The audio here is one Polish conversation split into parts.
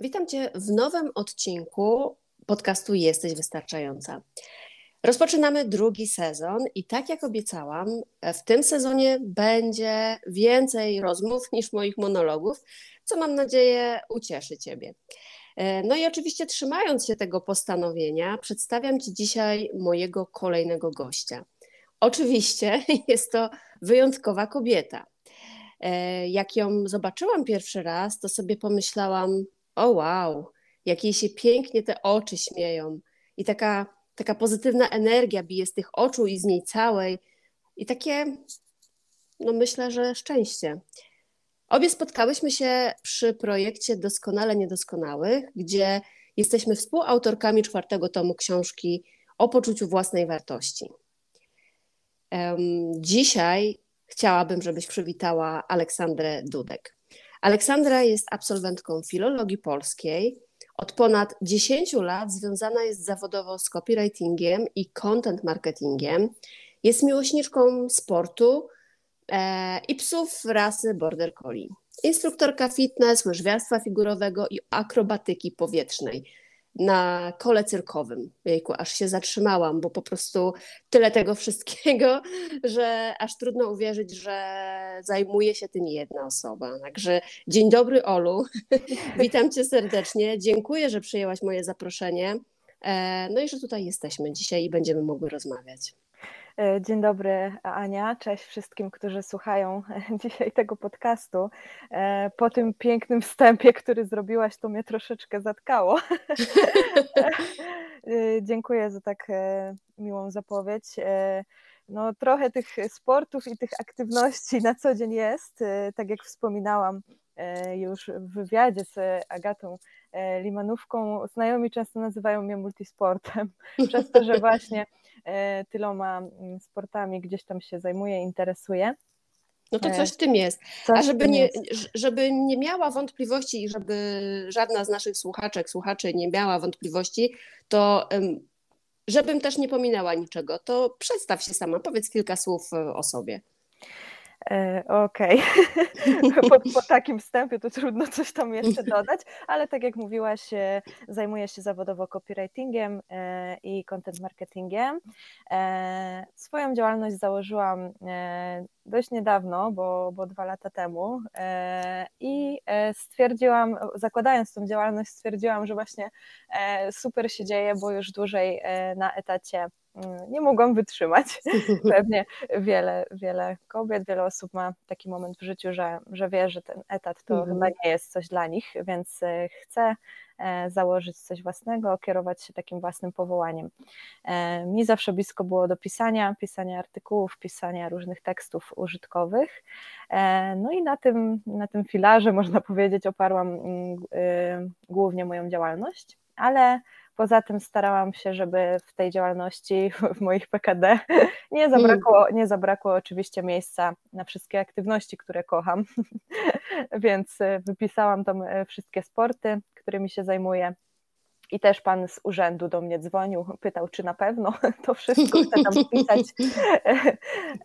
Witam Cię w nowym odcinku podcastu Jesteś Wystarczająca. Rozpoczynamy drugi sezon i tak jak obiecałam, w tym sezonie będzie więcej rozmów niż moich monologów, co mam nadzieję ucieszy Ciebie. No i oczywiście trzymając się tego postanowienia, przedstawiam Ci dzisiaj mojego kolejnego gościa. Oczywiście jest to wyjątkowa kobieta. Jak ją zobaczyłam pierwszy raz, to sobie pomyślałam, o wow, jak jej się pięknie te oczy śmieją i taka, taka pozytywna energia bije z tych oczu i z niej całej i takie, no myślę, że szczęście. Obie spotkałyśmy się przy projekcie Doskonale Niedoskonałych, gdzie jesteśmy współautorkami czwartego tomu książki o poczuciu własnej wartości. Dzisiaj chciałabym, żebyś przywitała Aleksandrę Dudek. Aleksandra jest absolwentką filologii polskiej. Od ponad 10 lat związana jest zawodowo z copywritingiem i content marketingiem. Jest miłośniczką sportu e, i psów rasy Border Collie. Instruktorka fitness, łyżwiarstwa figurowego i akrobatyki powietrznej na kole cyrkowym. Jejku, aż się zatrzymałam, bo po prostu tyle tego wszystkiego, że aż trudno uwierzyć, że zajmuje się tym jedna osoba. Także dzień dobry Olu, witam Cię serdecznie, dziękuję, że przyjęłaś moje zaproszenie. E, no i że tutaj jesteśmy dzisiaj i będziemy mogły rozmawiać. E, dzień dobry, Ania. Cześć wszystkim, którzy słuchają dzisiaj tego podcastu. E, po tym pięknym wstępie, który zrobiłaś, to mnie troszeczkę zatkało. E, dziękuję za tak miłą zapowiedź. No, trochę tych sportów i tych aktywności na co dzień jest. Tak jak wspominałam już w wywiadzie z Agatą Limanówką, znajomi często nazywają mnie multisportem, przez to, że właśnie tyloma mm, sportami gdzieś tam się zajmuje, interesuje. No to coś w tym jest. Coś A żeby nie, żeby nie miała wątpliwości i żeby żadna z naszych słuchaczek, słuchaczy nie miała wątpliwości, to żebym też nie pominęła niczego, to przedstaw się sama, powiedz kilka słów e, o sobie. E, okej, okay. po, po, takim wstępie to trudno coś tam jeszcze dodać, ale tak jak mówiłaś, e, zajmuję się zawodowo copywritingiem e, i content marketingiem. Swoją działalność założyłam dość niedawno, bo, bo dwa lata temu i stwierdziłam, zakładając tą działalność, stwierdziłam, że właśnie super się dzieje, bo już dłużej na etacie nie mogłam wytrzymać. Pewnie wiele, wiele kobiet, wiele osób ma taki moment w życiu, że, że wie, że ten etat to mhm. chyba nie jest coś dla nich, więc e, chcę e, założyć coś własnego, kierować się takim własnym powołaniem. E, mi zawsze blisko było do pisania, pisania artykułów, pisania różnych tekstów użytkowych. No i na tym, na tym filarze, można powiedzieć, oparłam mm, głównie moją działalność, ale Poza tym starałam się, żeby w tej działalności, w moich PKD, nie zabrakło, nie zabrakło oczywiście miejsca na wszystkie aktywności, które kocham. Więc e, wypisałam tam e, wszystkie sporty, którymi się zajmuję. I też pan z urzędu do mnie dzwonił, pytał, czy na pewno to wszystko chcę tam wpisać.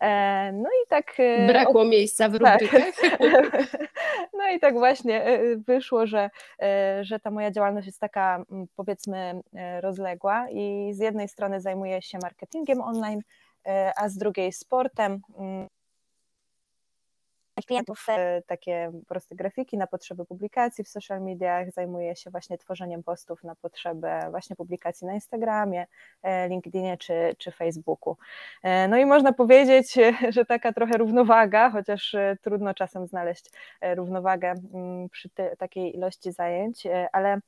E, no i tak. Brakło miejsca w tak. rubrykę. No i tak właśnie wyszło, że, że ta moja działalność jest taka, powiedzmy, rozległa i z jednej strony zajmuję się marketingiem online, a z drugiej sportem klientów e, takie proste grafiki na potrzeby publikacji w social mediach, zajmuję się właśnie tworzeniem postów na potrzebę właśnie publikacji na Instagramie, e, LinkedInie czy, czy Facebooku. E, no i można powiedzieć, że taka trochę równowaga, chociaż trudno czasem znaleźć równowagę mm, przy takiej ilości zajęć, ale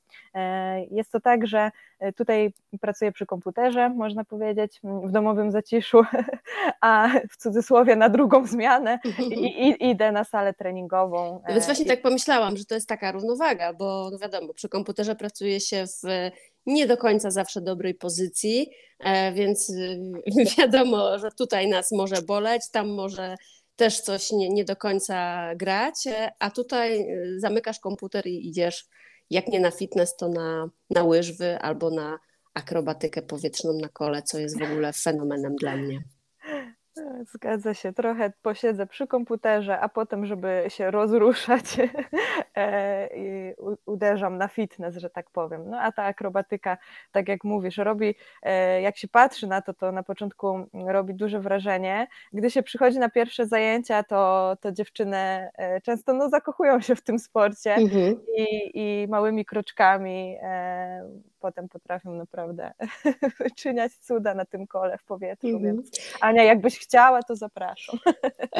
jest to tak, że tutaj pracuję przy komputerze, można powiedzieć, w domowym zaciszu, a w cudzysłowie na drugą zmianę i, i, idę na salę treningową. No więc właśnie tak pomyślałam, że to jest taka równowaga, bo no wiadomo, przy komputerze pracuje się w nie do końca zawsze dobrej pozycji, e, więc wiadomo, że tutaj nas może boleć, tam może też coś nie, nie do końca grać, e, a tutaj e, zamykasz komputer i idziesz jak nie na fitness, to na, na łyżwy albo na akrobatykę powietrzną na kole, co jest w ogóle fenomenem dla mnie. Zgadza się, trochę posiedzę przy komputerze, a potem, żeby się rozruszać, e, i uderzam na fitness, że tak powiem. No a ta akrobatyka, tak jak mówisz, robi, e, jak się patrzy na to, to na początku robi duże wrażenie. Gdy się przychodzi na pierwsze zajęcia, to, to dziewczyny e, często no, zakochują się w tym sporcie mhm. i, i małymi kroczkami potem potrafią naprawdę wyczyniać cuda na tym kole w powietrzu, mm -hmm. więc Ania, jakbyś chciała, to zapraszam.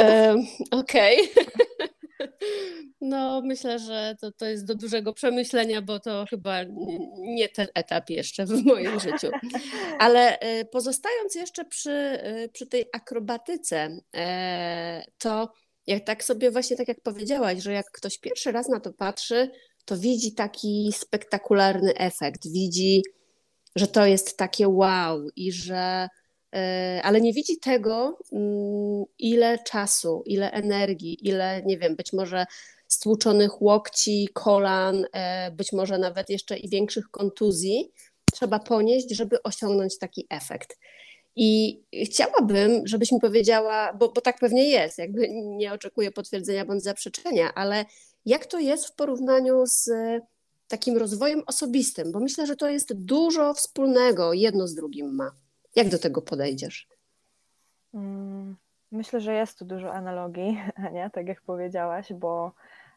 Okej. Okay. No, myślę, że to, to jest do dużego przemyślenia, bo to chyba nie ten etap jeszcze w moim życiu. Ale e, pozostając jeszcze przy, e, przy tej akrobatyce, e, to jak tak sobie właśnie tak jak powiedziałaś, że jak ktoś pierwszy raz na to patrzy, to widzi taki spektakularny efekt, widzi, że to jest takie wow i że e, ale nie widzi tego, mm, ile czasu, ile energii, ile, nie wiem, być może stłuczonych łokci, kolan, e, być może nawet jeszcze i większych kontuzji trzeba ponieść, żeby osiągnąć taki efekt. I chciałabym, żebyś mi powiedziała, bo, bo tak pewnie jest, jakby nie oczekuję potwierdzenia bądź zaprzeczenia, ale jak to jest w porównaniu z takim rozwojem osobistym? Bo myślę, że to jest dużo wspólnego, jedno z drugim ma. Jak do tego podejdziesz? Mm, myślę, że jest tu dużo analogii, nie? tak jak powiedziałaś, bo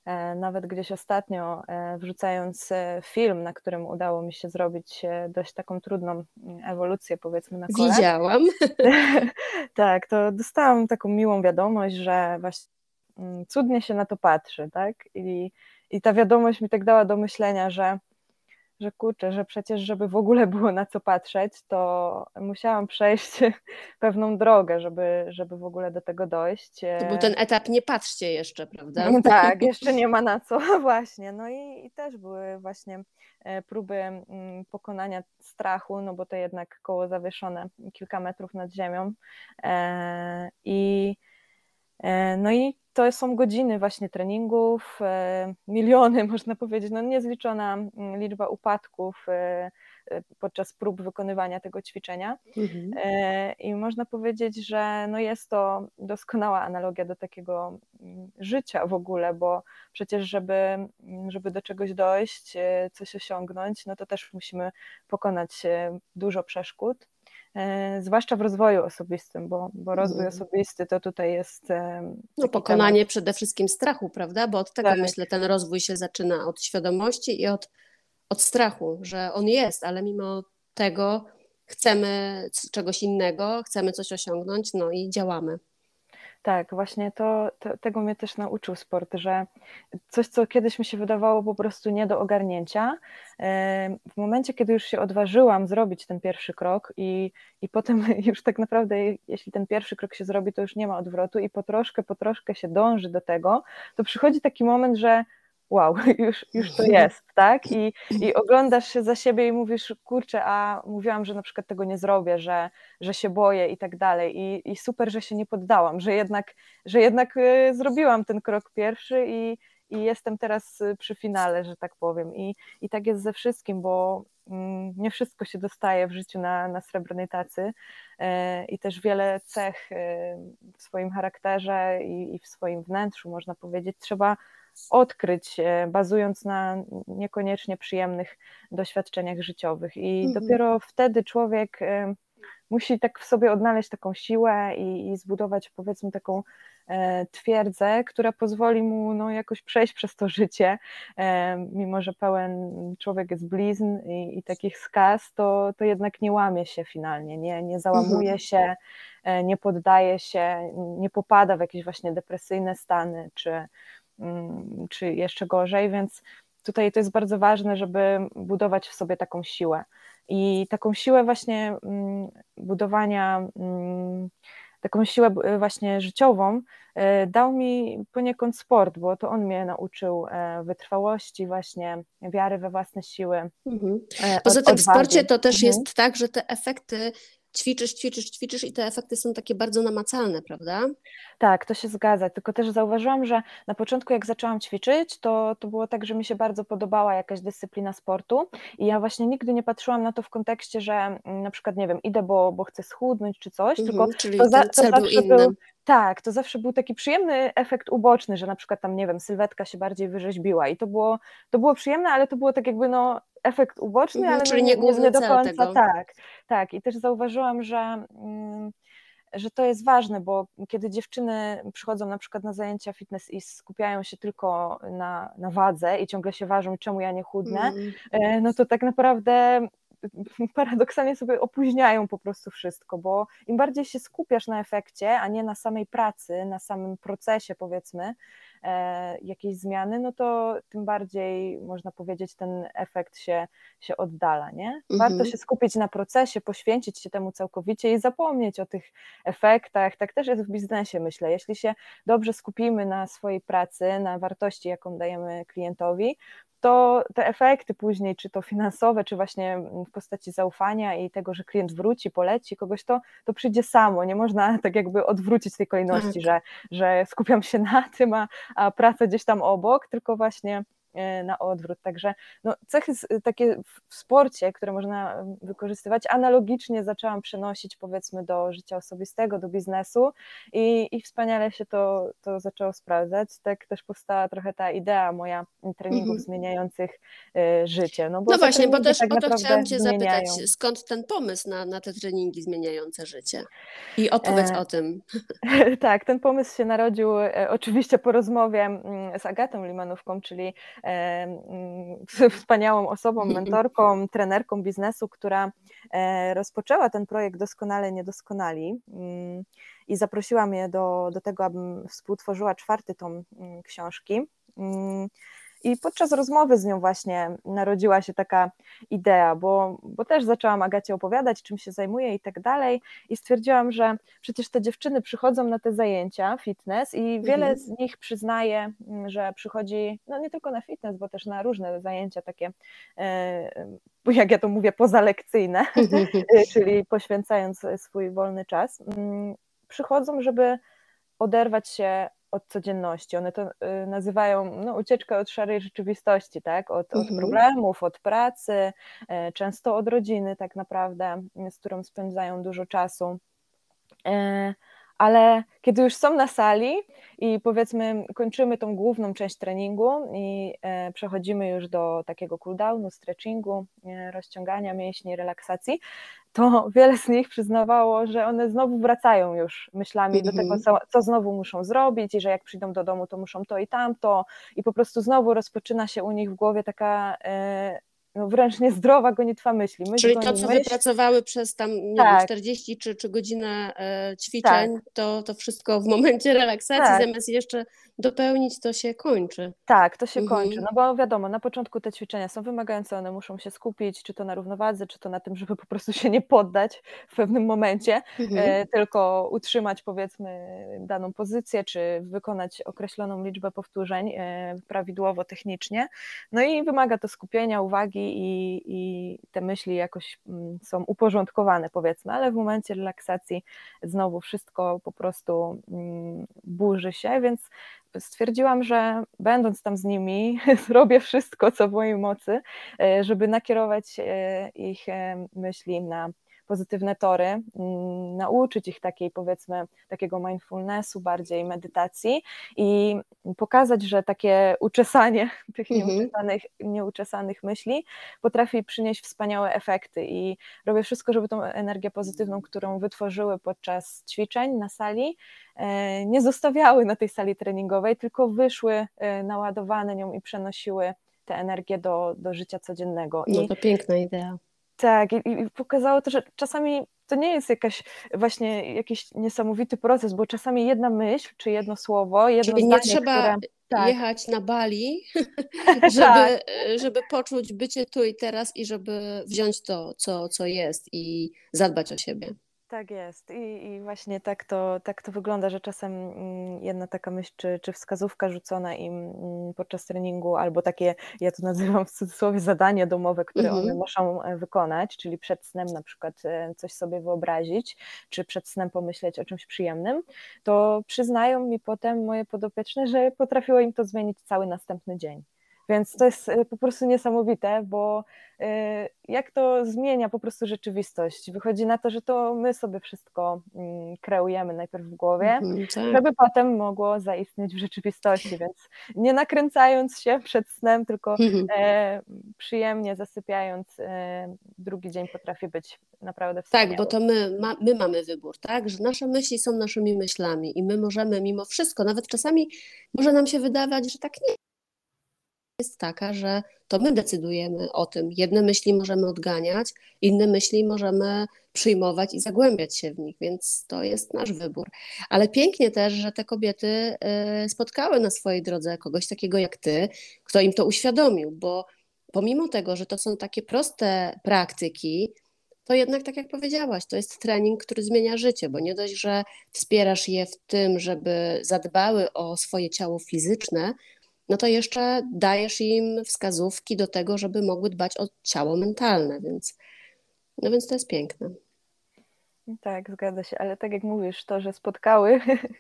e, nawet gdzieś ostatnio e, wrzucając e, film, na którym udało mi się zrobić dość taką trudną mm, ewolucję, powiedzmy, na kole. Widziałam. tak, to dostałam taką miłą wiadomość, że właśnie cudnie się na to patrzy, tak? I, i ta wiadomość mi tak dała do myślenia, że, że kurczę, że przecież, żeby w ogóle było na co patrzeć, to musiałam przejść pewną drogę, żeby, żeby w ogóle do tego dojść. To był ten etap, nie patrzcie jeszcze, prawda? Tak, jeszcze nie ma na co, właśnie. No i, i też były właśnie e, próby mm, pokonania strachu, no bo to jednak koło zawieszone kilka metrów nad ziemią. E, I E, no i to są godziny właśnie treningów, e, miliony można powiedzieć, no niezliczona mm, liczba upadków e, podczas prób wykonywania tego ćwiczenia. Mhm. I można powiedzieć, że no jest to doskonała analogia do takiego mm, życia w ogóle, bo przecież żeby, mm, żeby do czegoś dojść, coś osiągnąć, no to też musimy pokonać dużo przeszkód. E, zwłaszcza w rozwoju osobistym, bo, bo rozwój mhm. osobisty to tutaj jest. E, no, pokonanie temat. przede wszystkim strachu, prawda? Bo od tego tak. myślę, ten rozwój się zaczyna od świadomości i od, od strachu, że on jest, ale mimo tego chcemy czegoś innego, chcemy coś osiągnąć, no i działamy. Tak, właśnie to, to, tego mnie też nauczył sport, że coś, co kiedyś mi się wydawało po prostu nie do ogarnięcia, w momencie, kiedy już się odważyłam zrobić ten pierwszy krok i, i potem już tak naprawdę, jeśli ten pierwszy krok się zrobi, to już nie ma odwrotu i po troszkę, po troszkę się dąży do tego, to przychodzi taki moment, że wow, już, już to jest, tak? I, I oglądasz się za siebie i mówisz, kurczę, a mówiłam, że na przykład tego nie zrobię, że, że się boję i tak dalej. I, I super, że się nie poddałam, że jednak, że jednak y, zrobiłam ten krok pierwszy i, i jestem teraz y, przy finale, że tak powiem. I, i tak jest ze wszystkim, bo mm, nie wszystko się dostaje w życiu na, na srebrnej tacy y, i też wiele cech w swoim charakterze i, i w swoim wnętrzu, można powiedzieć, trzeba odkryć, e, bazując na niekoniecznie przyjemnych doświadczeniach życiowych. I mhm. dopiero wtedy człowiek e, musi tak w sobie odnaleźć taką siłę i, i zbudować powiedzmy taką e, twierdzę, która pozwoli mu no, jakoś przejść przez to życie, mimo że pełen człowiek jest blizn i, i takich skaz, to, to jednak nie łamie się finalnie, nie, nie załamuje mhm. się, nie poddaje się, nie popada w jakieś właśnie depresyjne stany, czy, czy jeszcze gorzej, więc tutaj to jest bardzo ważne, żeby budować w sobie taką siłę. I taką siłę właśnie mm, budowania, mm, taką siłę właśnie życiową e, dał mi poniekąd sport, bo to on mnie nauczył e, wytrwałości, właśnie wiary we własne siły. Mhm. E, Poza tym w sporcie to też mhm. jest tak, że te efekty ćwiczysz, ćwiczysz, ćwiczysz i te efekty są takie bardzo namacalne, prawda? Tak, to się zgadza, tylko też zauważyłam, że na początku jak zaczęłam ćwiczyć, to, to było tak, że mi się bardzo podobała jakaś dyscyplina sportu i ja właśnie nigdy nie patrzyłam na to w kontekście, że mm, na przykład, nie wiem, idę, bo, bo chcę schudnąć czy coś, mhm, tylko czyli to, za, to zawsze był, był tak, to zawsze był taki przyjemny efekt uboczny, że na przykład tam, nie wiem, sylwetka się bardziej wyrzeźbiła i to było, to było przyjemne, ale to było tak jakby no efekt uboczny, mhm, ale czyli nie, nie, nie do końca tego. tak. Tak, i też zauważyłam, że, mm, że to jest ważne, bo kiedy dziewczyny przychodzą na przykład na zajęcia fitness i skupiają się tylko na, na wadze i ciągle się ważą, czemu ja nie chudnę, mm. no to tak naprawdę paradoksalnie sobie opóźniają po prostu wszystko, bo im bardziej się skupiasz na efekcie, a nie na samej pracy, na samym procesie powiedzmy, e, jakiejś zmiany, no to tym bardziej można powiedzieć ten efekt się, się oddala, nie? Warto mhm. się skupić na procesie, poświęcić się temu całkowicie i zapomnieć o tych efektach. Tak też jest w biznesie, myślę. Jeśli się dobrze skupimy na swojej pracy, na wartości, jaką dajemy klientowi, to te efekty później, czy to finansowe, czy właśnie w postaci zaufania i tego, że klient wróci, poleci kogoś, to, to przyjdzie samo. Nie można tak jakby odwrócić tej kolejności, tak. że, że skupiam się na tym, a, a praca gdzieś tam obok, tylko właśnie na odwrót. Także no, cechy takie w sporcie, które można wykorzystywać, analogicznie zaczęłam przenosić powiedzmy do życia osobistego, do biznesu i, i wspaniale się to, to zaczęło sprawdzać. Tak też powstała trochę ta idea moja treningów mhm. zmieniających y, życie. No, bo no właśnie, bo też tak o to chciałam Cię zmieniają. zapytać, skąd ten pomysł na, na te treningi zmieniające życie? I opowiedz e... o tym. tak, ten pomysł się narodził e, oczywiście po rozmowie mm, z Agatą Limanówką, czyli wspaniałą osobą, mentorką, trenerką biznesu, która e, rozpoczęła ten projekt Doskonale Niedoskonali mm, i zaprosiła mnie do, do tego, abym współtworzyła czwarty tom mm, książki. I podczas rozmowy z nią właśnie narodziła się taka idea, bo, bo też zaczęłam Agacie opowiadać, czym się zajmuję i tak dalej. I stwierdziłam, że przecież te dziewczyny przychodzą na te zajęcia fitness i wiele mhm. z nich przyznaje, mm, że przychodzi no nie tylko na fitness, bo też na różne zajęcia takie, e, jak ja to mówię, pozalekcyjne, czyli poświęcając swój wolny czas. Mm, przychodzą, żeby oderwać się od codzienności. One to y, nazywają no, ucieczkę od szarej rzeczywistości, tak? Od, mhm. od problemów, od pracy, e, często od rodziny, tak naprawdę, z którą spędzają dużo czasu. E, ale kiedy już są na sali i powiedzmy kończymy tą główną część treningu i e, przechodzimy już do takiego cooldownu, stretchingu, rozciągania mięśni, relaksacji, to wiele z nich przyznawało, że one znowu wracają już myślami mm -hmm. do tego, mhm. co, co, znowu muszą zrobić i że jak przyjdą do domu, to muszą to i tamto i po prostu znowu rozpoczyna się u nich w głowie taka e, no wręcz niezdrowa gonitwa myśli. Myśl, Czyli to, co myśl. wypracowały przez tam nie tak. wiem, 40 czy, czy godzinę e, ćwiczeń, tak. to, to wszystko w momencie relaksacji, tak. zamiast jeszcze dopełnić, to się kończy. Tak, to się mhm. kończy, no bo wiadomo, na początku te ćwiczenia są wymagające, one muszą się skupić, czy to na równowadze, czy to na tym, żeby po prostu się nie poddać w pewnym momencie, mhm. e, tylko utrzymać powiedzmy daną pozycję, czy wykonać określoną liczbę powtórzeń e, prawidłowo, technicznie. No i wymaga to skupienia, uwagi i, i te myśli jakoś mm, są uporządkowane powiedzmy, ale w momencie relaksacji znowu wszystko po prostu mm, burzy się, więc stwierdziłam, że będąc tam z nimi, zrobię wszystko, co w mojej mocy, e, żeby nakierować e, ich e, myśli na pozytywne tory, mm, nauczyć ich takiej powiedzmy takiego mindfulnessu, bardziej medytacji i pokazać, że takie uczesanie tych mhm. nieuczesanych, nieuczesanych myśli potrafi przynieść wspaniałe efekty i robię wszystko, żeby tą energię pozytywną, którą wytworzyły podczas ćwiczeń na sali, e, nie zostawiały na tej sali treningowej, tylko wyszły e, naładowane nią i przenosiły tę energię do, do życia codziennego. No to piękna idea. Tak, i, i pokazało to, że czasami to nie jest jakaś właśnie jakiś niesamowity proces, bo czasami jedna myśl, czy jedno słowo, jedno Czyli zdanie, nie trzeba które... tak. jechać na Bali, żeby, tak. żeby poczuć bycie tu i teraz i żeby wziąć to, co, co jest i zadbać o siebie. Tak jest I, i właśnie tak to, tak to wygląda, że czasem mm, jedna taka myśl czy, czy wskazówka rzucona im mm, podczas treningu albo takie, ja to nazywam w cudzysłowie zadanie domowe, które mm -hmm. one muszą e, wykonać, czyli przed snem na przykład e, coś sobie wyobrazić, czy przed snem pomyśleć o czymś przyjemnym, to przyznają mi potem moje podopieczne, że potrafiło im to zmienić cały następny dzień. Więc to jest e, po prostu niesamowite, bo e, jak to zmienia po prostu rzeczywistość. Wychodzi na to, że to my sobie wszystko mm, kreujemy najpierw w głowie, mm, tak. żeby potem mogło zaistnieć w rzeczywistości. Więc nie nakręcając się przed snem, tylko mhm. e, przyjemnie zasypiając, e, drugi dzień potrafi być naprawdę wspaniały. Tak, bo to my, ma, my mamy wybór, tak? Że nasze myśli są naszymi myślami i my możemy mimo wszystko, nawet czasami może nam się wydawać, że tak nie jest taka, że to my decydujemy o tym. Jedne myśli możemy odganiać, inne myśli możemy przyjmować i zagłębiać się w nich, więc to jest nasz wybór. Ale pięknie też, że te kobiety y, spotkały na swojej drodze kogoś takiego jak ty, kto im to uświadomił, bo pomimo tego, że to są takie proste praktyki, to jednak, tak jak powiedziałaś, to jest trening, który zmienia życie, bo nie dość, że wspierasz je w tym, żeby zadbały o swoje ciało fizyczne, no to jeszcze dajesz im wskazówki do tego, żeby mogły dbać o ciało mentalne, więc, no więc to jest piękne. Tak, zgadza się, ale tak jak mówisz, to, że spotkały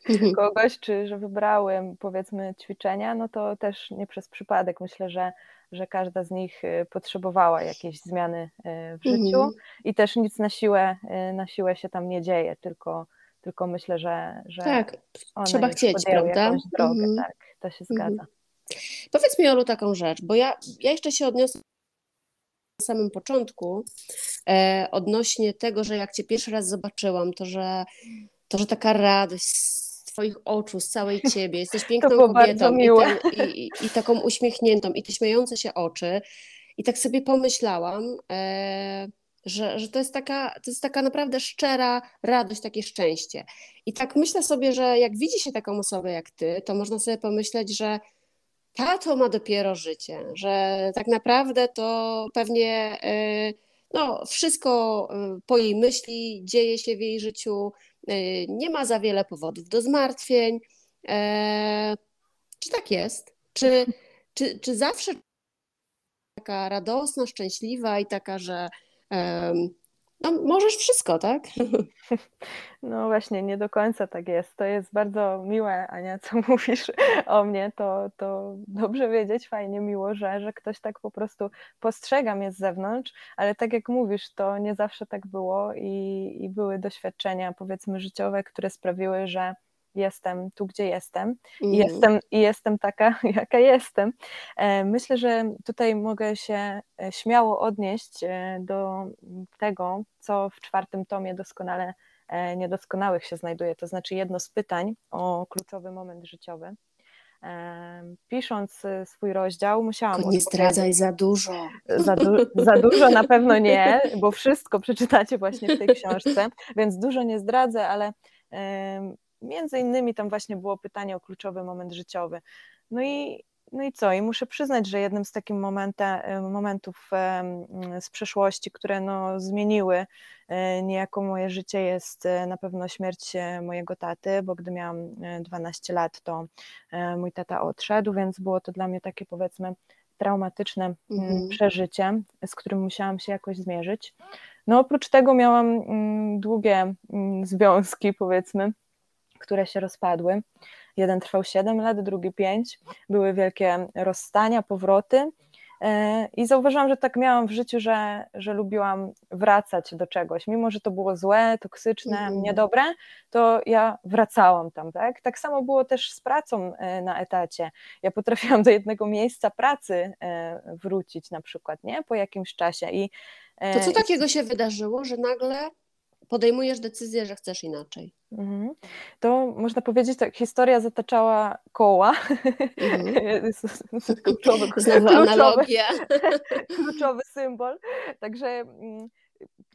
mhm. kogoś, czy że wybrały powiedzmy ćwiczenia, no to też nie przez przypadek. Myślę, że, że każda z nich y, potrzebowała jakiejś zmiany y, w życiu mhm. i też nic na siłę, y, na siłę się tam nie dzieje, tylko, tylko myślę, że, że tak, trzeba chcieć, prawda? Drogę, mhm. Tak, to się zgadza. Powiedz mi, Olu, taką rzecz, bo ja, ja jeszcze się odniosę na samym początku e, odnośnie tego, że jak Cię pierwszy raz zobaczyłam, to że, to, że taka radość z Twoich oczu, z całej Ciebie, jesteś piękną kobietą i, ten, i, i, i, taką uśmiechniętą i te śmiejące się oczy i tak sobie pomyślałam, e, że, że to, jest taka, to jest taka naprawdę szczera radość, takie szczęście. I tak myślę sobie, że jak widzi się taką osobę jak Ty, to można sobie pomyśleć, że tato ma dopiero życie, że tak naprawdę to pewnie y, no, wszystko y, po jej myśli dzieje się w jej życiu, y, nie ma za wiele powodów do zmartwień. E, czy tak jest? Czy, czy, czy zawsze taka radosna, szczęśliwa i taka, że no, możesz wszystko, tak? No właśnie, nie do końca tak jest. To jest bardzo miłe, Ania, co mówisz o mnie. To, to dobrze wiedzieć, fajnie, miło, że, że ktoś tak po prostu postrzega mnie z zewnątrz, ale tak jak mówisz, to nie zawsze tak było i, i były doświadczenia, powiedzmy, życiowe, które sprawiły, że jestem tu, gdzie jestem i mm. jestem, i jestem taka, jaka jestem. E, myślę, że tutaj mogę się e, śmiało odnieść e, do tego, co w czwartym tomie doskonale niedoskonałych się znajduje, to znaczy jedno z pytań o kluczowy moment życiowy. Pisząc swój rozdział, musiałam. Tylko nie zdradzaj za dużo. Za, du za dużo na pewno nie, bo wszystko przeczytacie właśnie w tej książce, więc dużo nie zdradzę, ale między innymi tam właśnie było pytanie o kluczowy moment życiowy. No i, no i co? I muszę przyznać, że jednym z takich momenta, momentów z przeszłości, które no, zmieniły e, niejako moje życie, jest e, na pewno śmierć e, mojego taty, bo gdy miałam 12 lat, to mój tata odszedł, więc było to dla mnie takie powiedzmy traumatyczne mhm. przeżycie, z którym musiałam się jakoś zmierzyć. No oprócz tego miałam długie związki, powiedzmy, które się rozpadły. Jeden trwał 7 lat, drugi 5. Były wielkie rozstania, powroty. E, I zauważyłam, że tak miałam w życiu, że, że lubiłam wracać do czegoś. Mimo, że to było złe, toksyczne, mm. niedobre, to ja wracałam tam, tak? Tak samo było też z pracą e, na etacie. Ja potrafiłam do jednego miejsca pracy e, wrócić na przykład, nie? Po jakimś czasie. I, to co takiego się wydarzyło, że nagle podejmujesz decyzję, że chcesz inaczej. Mhm. To można powiedzieć, tak, historia zataczała koła. Mhm. kluczowy, Znowu analogia. kluczowy symbol. Także mm,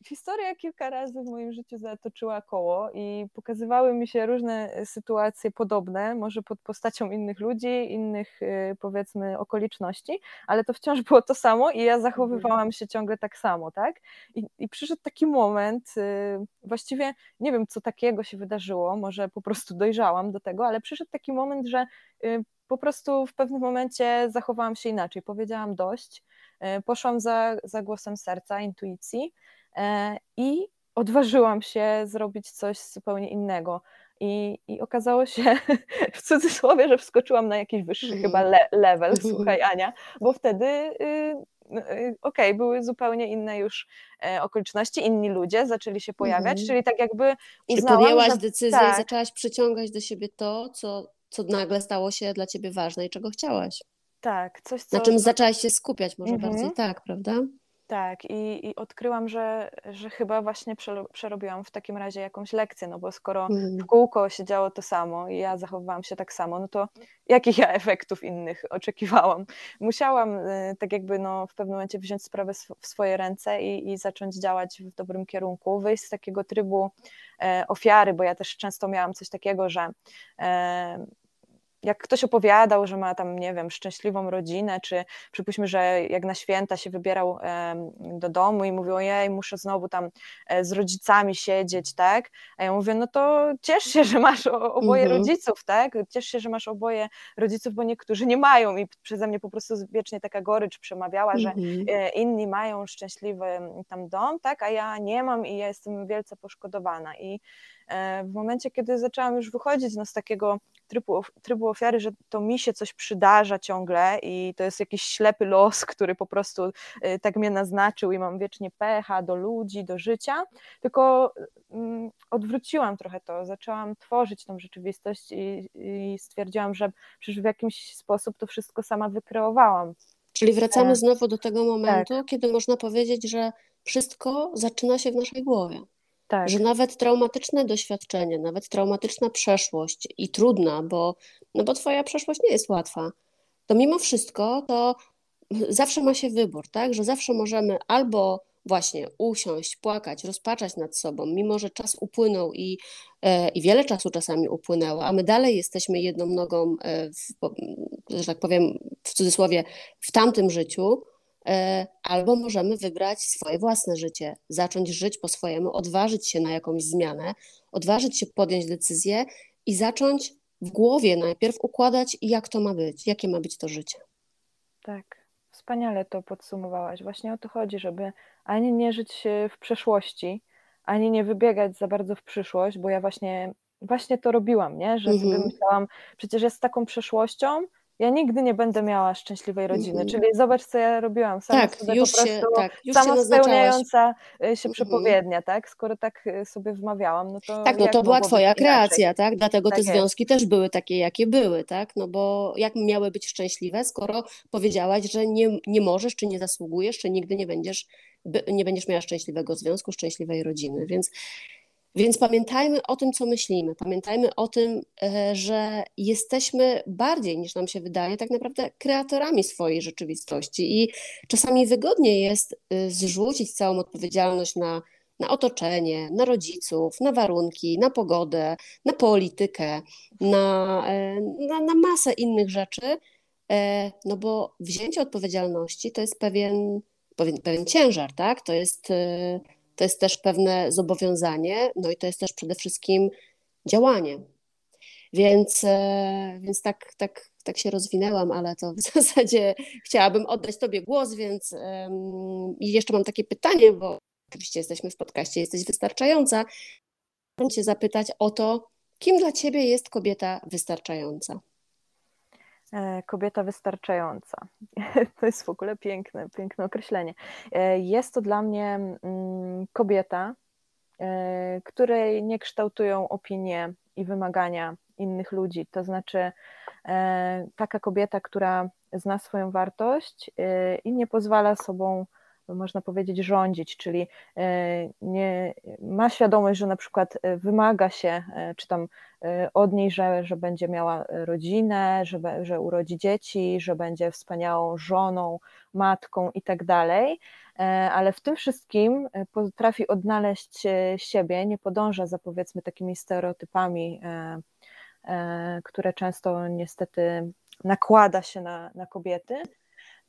historia kilka razy w moim życiu zatoczyła koło i pokazywały mi się różne e, sytuacje podobne, może pod postacią innych ludzi, innych e, powiedzmy okoliczności, ale to wciąż było to samo i ja zachowywałam się ciągle tak samo, tak? I, i przyszedł taki moment, e, właściwie nie wiem, co takiego się wydarzyło, może po prostu dojrzałam do tego, ale przyszedł taki moment, że po prostu w pewnym momencie zachowałam się inaczej, powiedziałam dość, poszłam za, za głosem serca, intuicji i odważyłam się zrobić coś zupełnie innego. I, I okazało się w cudzysłowie, że wskoczyłam na jakiś wyższy mm. chyba le level, mm. słuchaj Ania, bo wtedy y, y, okej, okay, były zupełnie inne już e, okoliczności, inni ludzie zaczęli się pojawiać, mm. czyli tak jakby uznałam, Czyli podjęłaś że, decyzję tak. i zaczęłaś przyciągać do siebie to, co, co nagle stało się dla ciebie ważne i czego chciałaś. Tak, coś co... Na czym zaczęłaś się skupiać może bardziej mhm. tak, prawda? Tak, i, i odkryłam, że, że chyba właśnie przerobiłam w takim razie jakąś lekcję, no bo skoro mm. w kółko się działo to samo i ja zachowywałam się tak samo, no to jakich ja efektów innych oczekiwałam? Musiałam y, tak jakby no, w pewnym momencie wziąć sprawę w swoje ręce i, i zacząć działać w dobrym kierunku, wyjść z takiego trybu e, ofiary, bo ja też często miałam coś takiego, że e, jak ktoś opowiadał, że ma tam, nie wiem, szczęśliwą rodzinę, czy przypuśćmy, że jak na święta się wybierał do domu i mówił, ojej, muszę znowu tam e, z rodzicami siedzieć, tak? A ja mówię, no to ciesz się, że masz oboje mhm. rodziców, tak? Ciesz się, że masz oboje rodziców, bo niektórzy nie mają i przeze mnie po prostu wiecznie taka gorycz przemawiała, mhm. że inni mają szczęśliwy tam dom, tak? A ja nie mam i ja jestem wielce poszkodowana i w momencie, kiedy zaczęłam już wychodzić no, z takiego trybu, trybu ofiary, że to mi się coś przydarza ciągle i to jest jakiś ślepy los, który po prostu y, tak mnie naznaczył i mam wiecznie pecha do ludzi, do życia, tylko mm, odwróciłam trochę to, zaczęłam tworzyć tą rzeczywistość i, i stwierdziłam, że przecież w jakiś sposób to wszystko sama wykreowałam. Czyli wracamy e, znowu do tego momentu, tak. kiedy można powiedzieć, że wszystko zaczyna się w naszej głowie. Tak. Że nawet traumatyczne doświadczenie, nawet traumatyczna przeszłość i trudna, bo, no bo twoja przeszłość nie jest łatwa, to mimo wszystko to zawsze ma się wybór, tak? Że zawsze możemy albo właśnie usiąść, płakać, rozpaczać nad sobą, mimo że czas upłynął i, e, i wiele czasu czasami upłynęło, a my dalej jesteśmy jedną nogą, e, w, że tak powiem w cudzysłowie, w tamtym życiu, albo możemy wybrać swoje własne życie, zacząć żyć po swojemu, odważyć się na jakąś zmianę, odważyć się podjąć decyzję i zacząć w głowie najpierw układać, jak to ma być, jakie ma być to życie. Tak, wspaniale to podsumowałaś. Właśnie o to chodzi, żeby ani nie żyć w przeszłości, ani nie wybiegać za bardzo w przyszłość, bo ja właśnie, właśnie to robiłam, nie? że -hmm. sobie mhm. myślałam, przecież jest taką przeszłością, ja nigdy nie będę miała szczęśliwej rodziny. Mm. Czyli zobacz, co ja robiłam. Sama tak, sobie już po prostu się, tak, już sama spełniająca y, się przepowiednia, tak? Skoro tak y, sobie wmawiałam, no to. Tak, no to była twoja kreacja, tak? Dlatego tak te związki jest. też były takie, jakie były, tak? No bo jak miały być szczęśliwe, skoro powiedziałaś, że nie, nie możesz, czy nie zasługujesz, czy nigdy nie będziesz, nie będziesz miała szczęśliwego związku, szczęśliwej rodziny. Więc więc pamiętajmy o tym, co myślimy. Pamiętajmy o tym, e, że jesteśmy bardziej niż nam się wydaje, tak naprawdę kreatorami swojej rzeczywistości. I czasami wygodniej jest e, zrzucić całą odpowiedzialność na, na otoczenie, na rodziców, na warunki, na pogodę, na politykę, na, e, na, na masę innych rzeczy. No bo wzięcie odpowiedzialności to jest pewien, pewien, pewien ciężar, tak? To jest to jest też pewne zobowiązanie, no i to jest też przede wszystkim działanie. Więc, e, więc tak, tak, tak się rozwinęłam, ale to w zasadzie chciałabym oddać Tobie głos, więc um, jeszcze mam takie pytanie, bo oczywiście jesteśmy w podcaście, jesteś wystarczająca. Chcę Cię zapytać o to, kim dla Ciebie jest kobieta wystarczająca? E, kobieta wystarczająca. To jest w ogóle piękne, piękne określenie. E, jest to dla mnie mm, kobieta, e, której nie kształtują opinie i wymagania innych ludzi. To znaczy taka kobieta, która zna swoją wartość i nie pozwala sobą można powiedzieć, rządzić, czyli e, nie, ma świadomość, że na przykład e, wymaga się, e, czy tam od niej, że, że będzie miała rodzinę, że, że urodzi dzieci, że będzie wspaniałą żoną, matką i tak dalej, ale w tym wszystkim potrafi odnaleźć siebie, nie podąża za powiedzmy takimi stereotypami, które często niestety nakłada się na, na kobiety,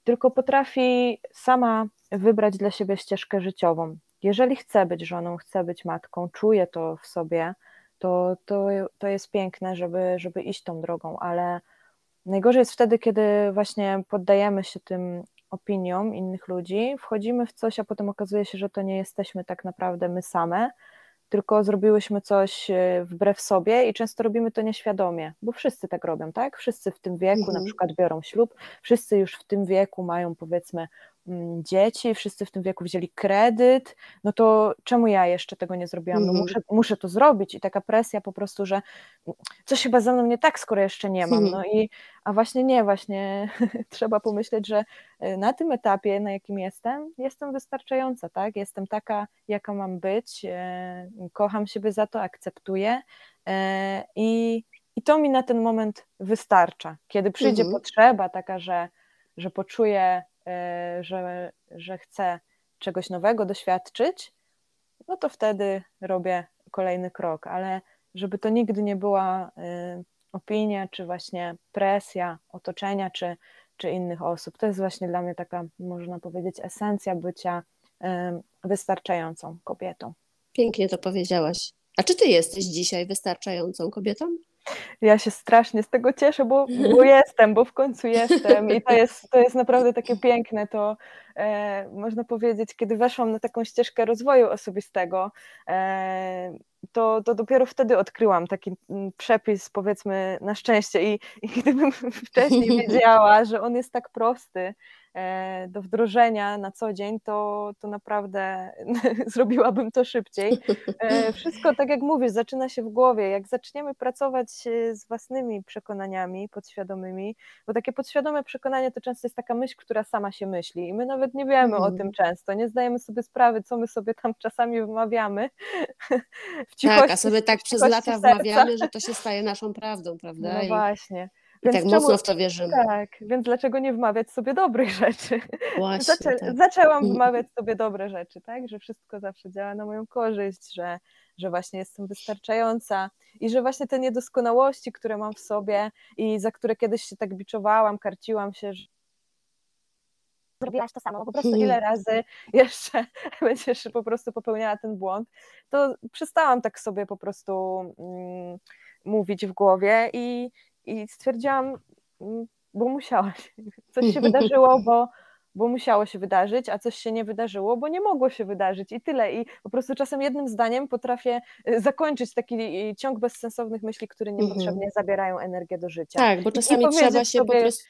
tylko potrafi sama wybrać dla siebie ścieżkę życiową. Jeżeli chce być żoną, chce być matką, czuje to w sobie, to, to, to jest piękne, żeby, żeby iść tą drogą, ale najgorzej jest wtedy, kiedy właśnie poddajemy się tym opiniom innych ludzi, wchodzimy w coś, a potem okazuje się, że to nie jesteśmy tak naprawdę my same, tylko zrobiłyśmy coś e, wbrew sobie i często robimy to nieświadomie, bo wszyscy tak robią, tak? Wszyscy w tym wieku mhm. na przykład biorą ślub, wszyscy już w tym wieku mają powiedzmy dzieci, wszyscy w tym wieku wzięli kredyt, no to czemu ja jeszcze tego nie zrobiłam? No mhm. muszę, muszę to zrobić i taka presja po prostu, że coś chyba ze mną nie tak, skoro jeszcze nie mam. No i, a właśnie nie, właśnie trzeba pomyśleć, że y, na tym etapie, na jakim jestem, jestem wystarczająca, tak? Jestem taka, jaka mam być, y, kocham siebie za to, akceptuję y, i, i to mi na ten moment wystarcza. Kiedy przyjdzie mhm. potrzeba taka, że, że poczuję E, że, że chcę czegoś nowego doświadczyć, no to wtedy robię kolejny krok, ale żeby to nigdy nie była e, opinia, czy właśnie presja otoczenia, czy, czy innych osób. To jest właśnie dla mnie taka, można powiedzieć, esencja bycia e, wystarczającą kobietą. Pięknie to powiedziałaś. A czy ty jesteś dzisiaj wystarczającą kobietą? Ja się strasznie z tego cieszę, bo, bo jestem, bo w końcu jestem i to jest, to jest naprawdę takie piękne. To e, można powiedzieć, kiedy weszłam na taką ścieżkę rozwoju osobistego, e, to, to dopiero wtedy odkryłam taki mm, przepis, powiedzmy, na szczęście. I, i gdybym wcześniej wiedziała, że on jest tak prosty, do wdrożenia na co dzień, to, to naprawdę zrobiłabym to szybciej. E, wszystko, tak jak mówisz, zaczyna się w głowie. Jak zaczniemy pracować e, z własnymi przekonaniami podświadomymi, bo takie podświadome przekonanie to często jest taka myśl, która sama się myśli i my nawet nie wiemy o tym często, nie zdajemy sobie sprawy, co my sobie tam czasami wymawiamy. W cichości, tak, a sobie tak przez lata wmawiamy, że to się staje naszą prawdą, prawda? No I... właśnie. I tak czemu, mocno w to wierzymy. Tak, więc dlaczego nie wmawiać sobie dobrych rzeczy? Właśnie, Zaczę, tak. Zaczęłam wmawiać sobie dobre rzeczy, tak? Że wszystko zawsze działa na moją korzyść, że, że właśnie jestem wystarczająca i że właśnie te niedoskonałości, które mam w sobie i za które kiedyś się tak biczowałam, karciłam się, że zrobiłaś to samo, po prostu mm. ile razy jeszcze będziesz po prostu popełniała ten błąd, to przestałam tak sobie po prostu mm, mówić w głowie i, i stwierdziłam, mm, bo musiałaś, coś się wydarzyło, bo, bo musiało się wydarzyć, a coś się nie wydarzyło, bo nie mogło się wydarzyć i tyle. I po prostu czasem jednym zdaniem potrafię y, zakończyć taki y, ciąg bezsensownych myśli, które niepotrzebnie mhm. zabierają energię do życia. Tak, bo czasami trzeba się sobie, po prostu...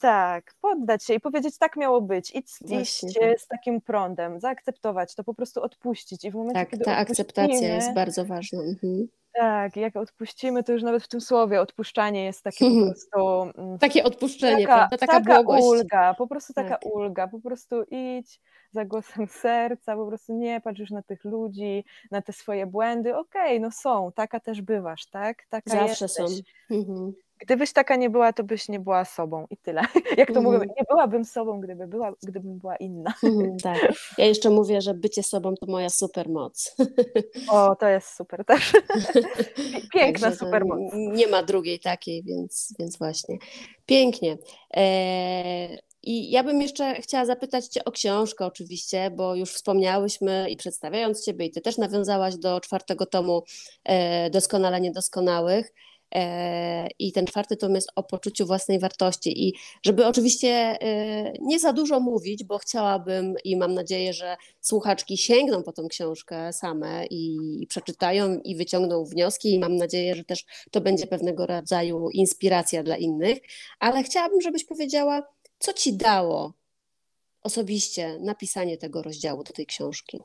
Tak, poddać się i powiedzieć, tak miało być, idź, iść tak. z takim prądem, zaakceptować to, po prostu odpuścić. I w momencie, tak, ta akceptacja jest bardzo ważna. Mhm. Tak, jak odpuścimy, to już nawet w tym słowie odpuszczanie jest takie po prostu. Mm, takie odpuszczenie, taka, prawda? Taka, taka ulga, po prostu taka tak. ulga, po prostu idź za głosem serca, po prostu nie patrz już na tych ludzi, na te swoje błędy. Okej, okay, no są, taka też bywasz, tak? Taka Zawsze jesteś. są. Mhm. Gdybyś taka nie była, to byś nie była sobą i tyle. Jak to mm. mówię, nie byłabym sobą, gdyby była, gdybym była inna. Mm, tak. Ja jeszcze mówię, że bycie sobą to moja supermoc. O, to jest super też. Piękna supermoc. Nie ma drugiej takiej, więc, więc właśnie. Pięknie. E, I ja bym jeszcze chciała zapytać Cię o książkę oczywiście, bo już wspomniałyśmy i przedstawiając Ciebie i Ty też nawiązałaś do czwartego tomu e, Doskonale Niedoskonałych. E, I ten czwarty tom jest o poczuciu własnej wartości. I żeby oczywiście e, nie za dużo mówić, bo chciałabym i mam nadzieję, że słuchaczki sięgną po tą książkę same i, przeczytają i wyciągną wnioski, i mam nadzieję, że też to będzie pewnego rodzaju inspiracja dla innych. Ale chciałabym, żebyś powiedziała, co ci dało osobiście napisanie tego rozdziału do tej książki?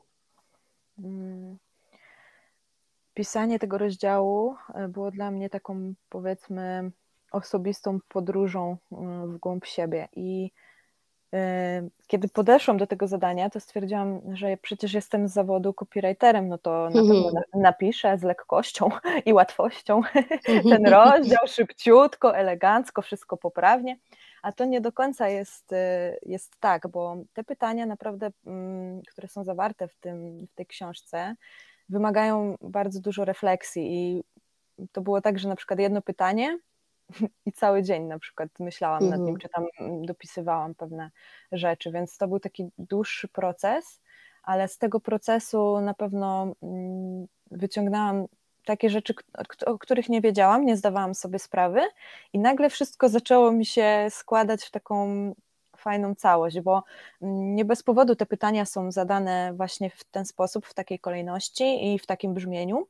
Mm. Pisanie tego rozdziału e, było dla mnie taką, powiedzmy, osobistą podróżą e, w głąb siebie. I e, kiedy podeszłam do tego zadania, to stwierdziłam, że przecież jestem z zawodu copywriterem, no to na pewno mhm. napiszę z lekkością i łatwością ten rozdział, szybciutko, elegancko, wszystko poprawnie. A to nie do końca jest, y, jest tak, bo te pytania naprawdę, mm, które są zawarte w, tym, w tej książce, wymagają bardzo dużo refleksji i to było tak, że na przykład jedno pytanie i cały dzień na przykład myślałam nad nim, mhm. czy tam dopisywałam pewne rzeczy, więc to był taki dłuższy proces, ale z tego procesu na pewno mm, wyciągnęłam takie rzeczy, o których nie wiedziałam, nie zdawałam sobie sprawy, i nagle wszystko zaczęło mi się składać w taką fajną całość, bo mm, nie bez powodu te pytania są zadane właśnie w ten sposób, w takiej kolejności i w takim brzmieniu,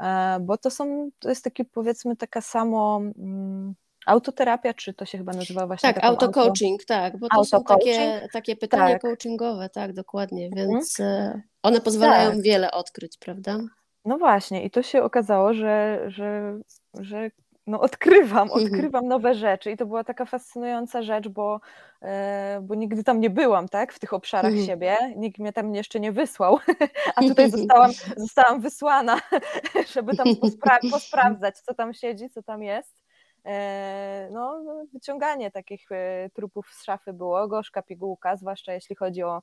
e, bo to są, to jest taki powiedzmy taka samo mm, autoterapia, czy to się chyba nazywa właśnie Tak, auto-coaching, auto... tak, bo to są takie, takie pytania tak. coachingowe, tak, dokładnie, mhm. więc mhm. one pozwalają tak. wiele odkryć, prawda? No właśnie, i to się okazało, że, że, że no odkrywam, mhm. odkrywam nowe rzeczy i to była taka fascynująca rzecz, bo, e, bo nigdy tam nie byłam, tak, w tych obszarach mhm. siebie, nikt mnie tam jeszcze nie wysłał, a tutaj zostałam, zostałam wysłana, żeby tam pospra- posprawdzać, co tam siedzi, co tam jest. E, no, no, wyciąganie takich e, trupów z szafy było, gorzka pigułka, zwłaszcza jeśli chodzi o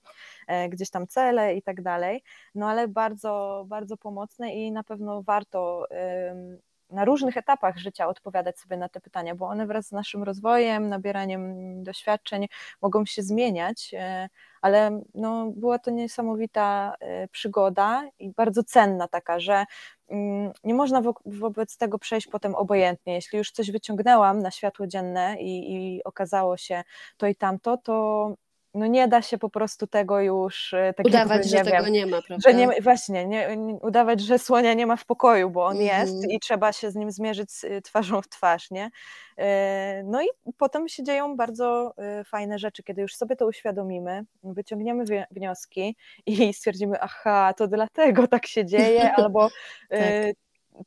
gdzieś tam cele i tak dalej, no ale bardzo, bardzo pomocne i na pewno warto na różnych etapach życia odpowiadać sobie na te pytania, bo one wraz z naszym rozwojem, nabieraniem doświadczeń mogą się zmieniać, ale no, była to niesamowita przygoda i bardzo cenna taka, że Mm, nie można wo wobec tego przejść potem obojętnie. Jeśli już coś wyciągnęłam na światło dzienne i, i okazało się to i tamto, to no nie da się po prostu tego już e, tak udawać, jakby, że wiem, tego nie ma, prawda? Że nie, właśnie, nie, udawać, że słonia nie ma w pokoju, bo on mm jest i trzeba się z nim zmierzyć y, twarzą w twarz, nie? E, no i potem się dzieją bardzo fajne rzeczy, kiedy już sobie to uświadomimy, wyciągniemy wnioski i stwierdzimy, aha, to dlatego tak się dzieje, albo tak.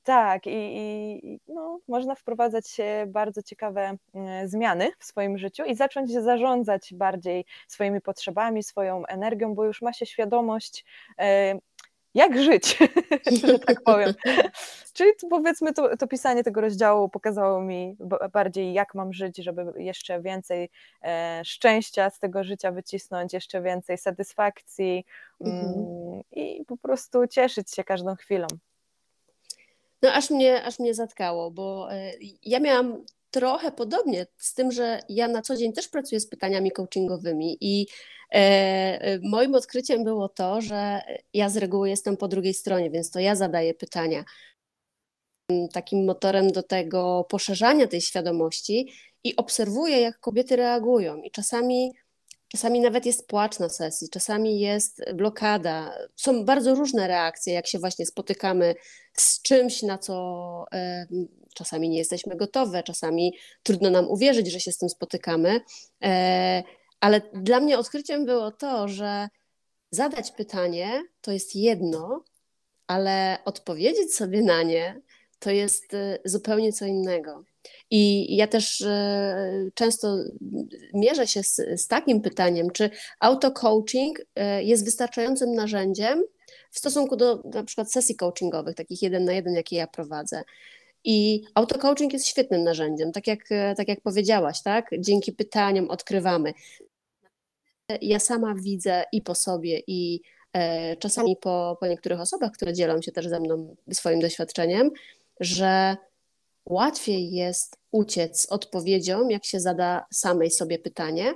Tak, i, i no, można wprowadzać bardzo ciekawe e, zmiany w swoim życiu i zacząć zarządzać bardziej swoimi potrzebami, swoją energią, bo już ma się świadomość, e, jak żyć, że tak powiem. Czyli powiedzmy, to, to, pisanie tego rozdziału pokazało mi bardziej, jak mam żyć, żeby jeszcze więcej e, szczęścia z tego życia wycisnąć, jeszcze więcej satysfakcji mhm. mm, i po prostu cieszyć się każdą chwilą. No aż mnie, aż mnie zatkało, bo e, ja miałam trochę podobnie z tym, że ja na co dzień też pracuję z pytaniami coachingowymi i e, e, moim odkryciem było to, że ja z reguły jestem po drugiej stronie, więc to ja zadaję pytania. Takim motorem do tego poszerzania tej świadomości i obserwuję, jak kobiety reagują. I czasami Czasami nawet jest płacz na sesji, czasami jest blokada. Są bardzo różne reakcje, jak się właśnie spotykamy z czymś, na co czasami nie jesteśmy gotowe, czasami trudno nam uwierzyć, że się z tym spotykamy. E, ale dla mnie odkryciem było to, że zadać pytanie to jest jedno, ale odpowiedzieć sobie na nie to jest e, zupełnie co innego. I ja też e, często mierzę się z, z takim pytaniem, czy auto-coaching e, jest wystarczającym narzędziem w stosunku do na przykład sesji coachingowych, takich jeden na jeden, jakie ja prowadzę. I auto-coaching jest świetnym narzędziem, tak jak, e, tak jak powiedziałaś, tak? Dzięki pytaniom odkrywamy. Ja sama widzę i po sobie, i czasami po, po niektórych osobach, które dzielą się też ze mną swoim doświadczeniem, że łatwiej jest uciec z odpowiedzią, jak się zada samej sobie pytanie.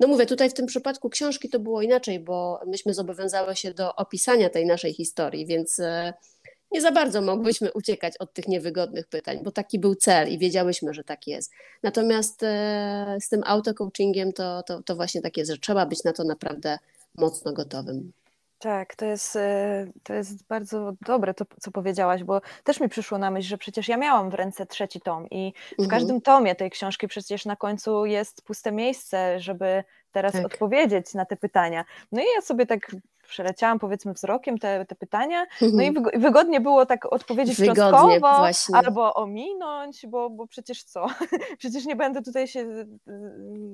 No mówię, tutaj w tym przypadku książki to było inaczej, bo myśmy zobowiązały się do opisania tej naszej historii, więc e, nie za bardzo mogłyśmy uciekać od tych niewygodnych pytań, bo taki był cel i wiedziałyśmy, że tak jest. Natomiast e, z tym auto-coachingiem to, to, to właśnie tak jest, że trzeba być na to naprawdę mocno gotowym. Tak, to jest, e, to jest bardzo dobre to, co powiedziałaś, bo też mi przyszło na myśl, że przecież ja miałam w ręce trzeci tom i w mhm. każdym tomie tej książki przecież na końcu jest puste miejsce, żeby teraz tak. odpowiedzieć na te pytania. No i ja sobie tak przeleciałam powiedzmy wzrokiem te, te pytania, no i mhm. wygodnie było tak odpowiedzieć wygodnie, cząstkowo właśnie. albo ominąć, bo, bo przecież co? przecież nie będę tutaj się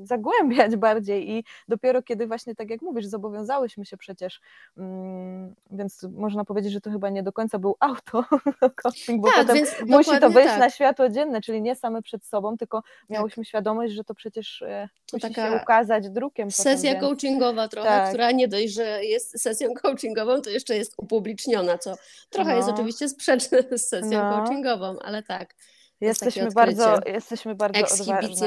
zagłębiać bardziej i dopiero kiedy właśnie tak jak mówisz, zobowiązałyśmy się przecież, mm, więc można powiedzieć, że to chyba nie do końca był auto coaching, bo tak, potem musi to wyjść tak. na światło dzienne, czyli nie same przed sobą, tylko miałyśmy tak. świadomość, że to przecież e, to musi się ukazać drukiem. Sesja potem, coachingowa trochę, tak. która nie dość, że jest sesją coachingową, to jeszcze jest upubliczniona, co trochę no. jest oczywiście sprzeczne z sesją no. coachingową, ale tak. Jesteśmy bardzo, jesteśmy bardzo odważne.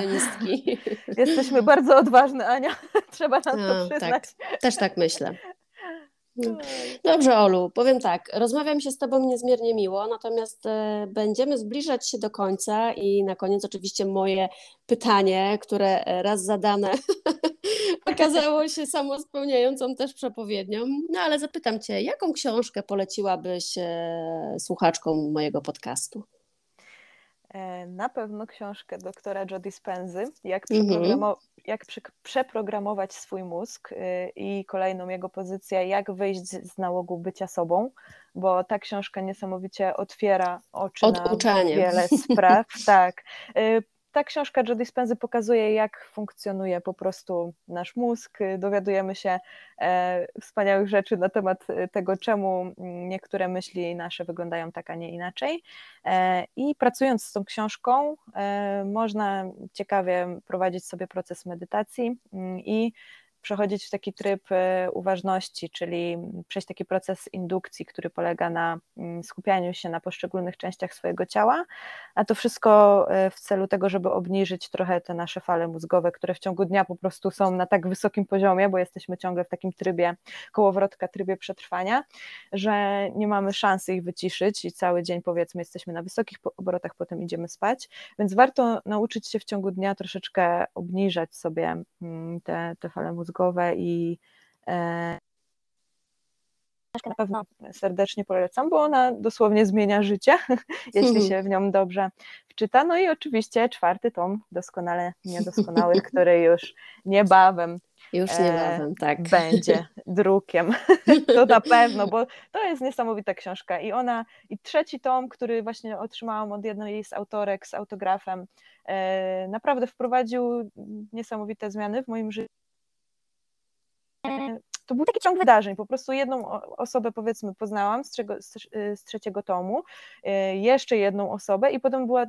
Jesteśmy bardzo odważne, Ania. Trzeba nam no, to przyznać. Tak. Też tak myślę. No. Dobrze, Olu, powiem tak. Rozmawiam się z Tobą niezmiernie miło, natomiast e, będziemy zbliżać się do końca i na koniec oczywiście moje pytanie, które e, raz zadane okazało się samospełniającą też przepowiednią. No ale zapytam Cię, jaką książkę poleciłabyś e, słuchaczkom mojego podcastu? E, na pewno książkę doktora Jody Spenzy, jak, przeprogramo- jak przeprogramować swój mózg y, i kolejną jego pozycję, jak wyjść z nałogu bycia sobą, bo ta książka niesamowicie otwiera oczy Oduczanie. na wiele spraw. tak. Ta książka Jody Spenzy pokazuje, jak funkcjonuje po prostu nasz mózg. Dowiadujemy się e, wspaniałych rzeczy na temat e, tego, czemu niektóre myśli nasze wyglądają tak, a nie inaczej. E, I pracując z tą książką, można ciekawie prowadzić sobie proces medytacji mm, i przechodzić w taki tryb e, uważności, czyli przejść taki proces indukcji, który polega na mm, skupianiu się na poszczególnych częściach swojego ciała, a to wszystko e, w celu tego, żeby obniżyć trochę te nasze fale mózgowe, które w ciągu dnia po prostu są na tak wysokim poziomie, bo jesteśmy ciągle w takim trybie kołowrotka, trybie przetrwania, że nie mamy szansy ich wyciszyć i cały dzień powiedzmy jesteśmy na wysokich obrotach, potem idziemy spać, więc warto nauczyć się w ciągu dnia troszeczkę obniżać sobie mm, te, te fale mózgowe mózgowe i e, na pewno serdecznie polecam, bo ona dosłownie zmienia życie, jeśli się w nią dobrze wczyta. No i oczywiście czwarty tom doskonale niedoskonały, który już niebawem już e, niebawem, tak. Będzie drukiem. to na pewno, bo to jest niesamowita książka. I ona, i trzeci tom, który właśnie otrzymałam od jednej z autorek z autografem, e, naprawdę wprowadził niesamowite zmiany w moim życiu to był taki ciąg wydarzeń. Po prostu jedną osobę, powiedzmy, poznałam z, trzego, z, trzeciego tomu, y, jeszcze jedną osobę, i potem była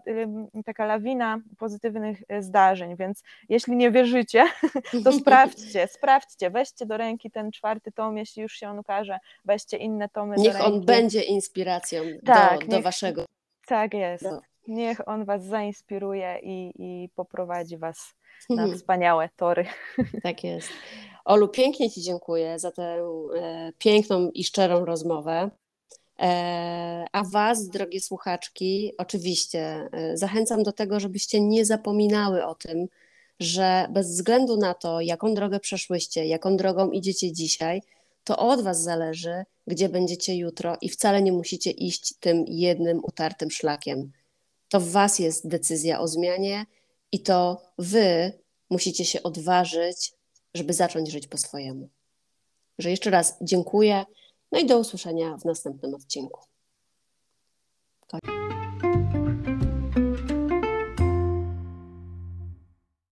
taka lawina pozytywnych zdarzeń. Więc jeśli nie wierzycie, to sprawdźcie, sprawdźcie, weźcie do ręki ten czwarty tom, jeśli już się on ukaże, weźcie inne tomy. Niech on będzie inspiracją tak, do, do niech, waszego. Tak jest. No. Niech on was zainspiruje i, i poprowadzi was na wspaniałe tory. Tak jest. Olu, pięknie Ci dziękuję za tę e, piękną i szczerą rozmowę. E, a Was, drogie słuchaczki, oczywiście e, zachęcam do tego, żebyście nie zapominały o tym, że bez względu na to, jaką drogę przeszłyście, jaką drogą idziecie dzisiaj, to od Was zależy, gdzie będziecie jutro i wcale nie musicie iść tym jednym utartym szlakiem. To w Was jest decyzja o zmianie i to Wy musicie się odważyć żeby zacząć żyć po swojemu. Że jeszcze raz dziękuję, no i do usłyszenia w następnym odcinku.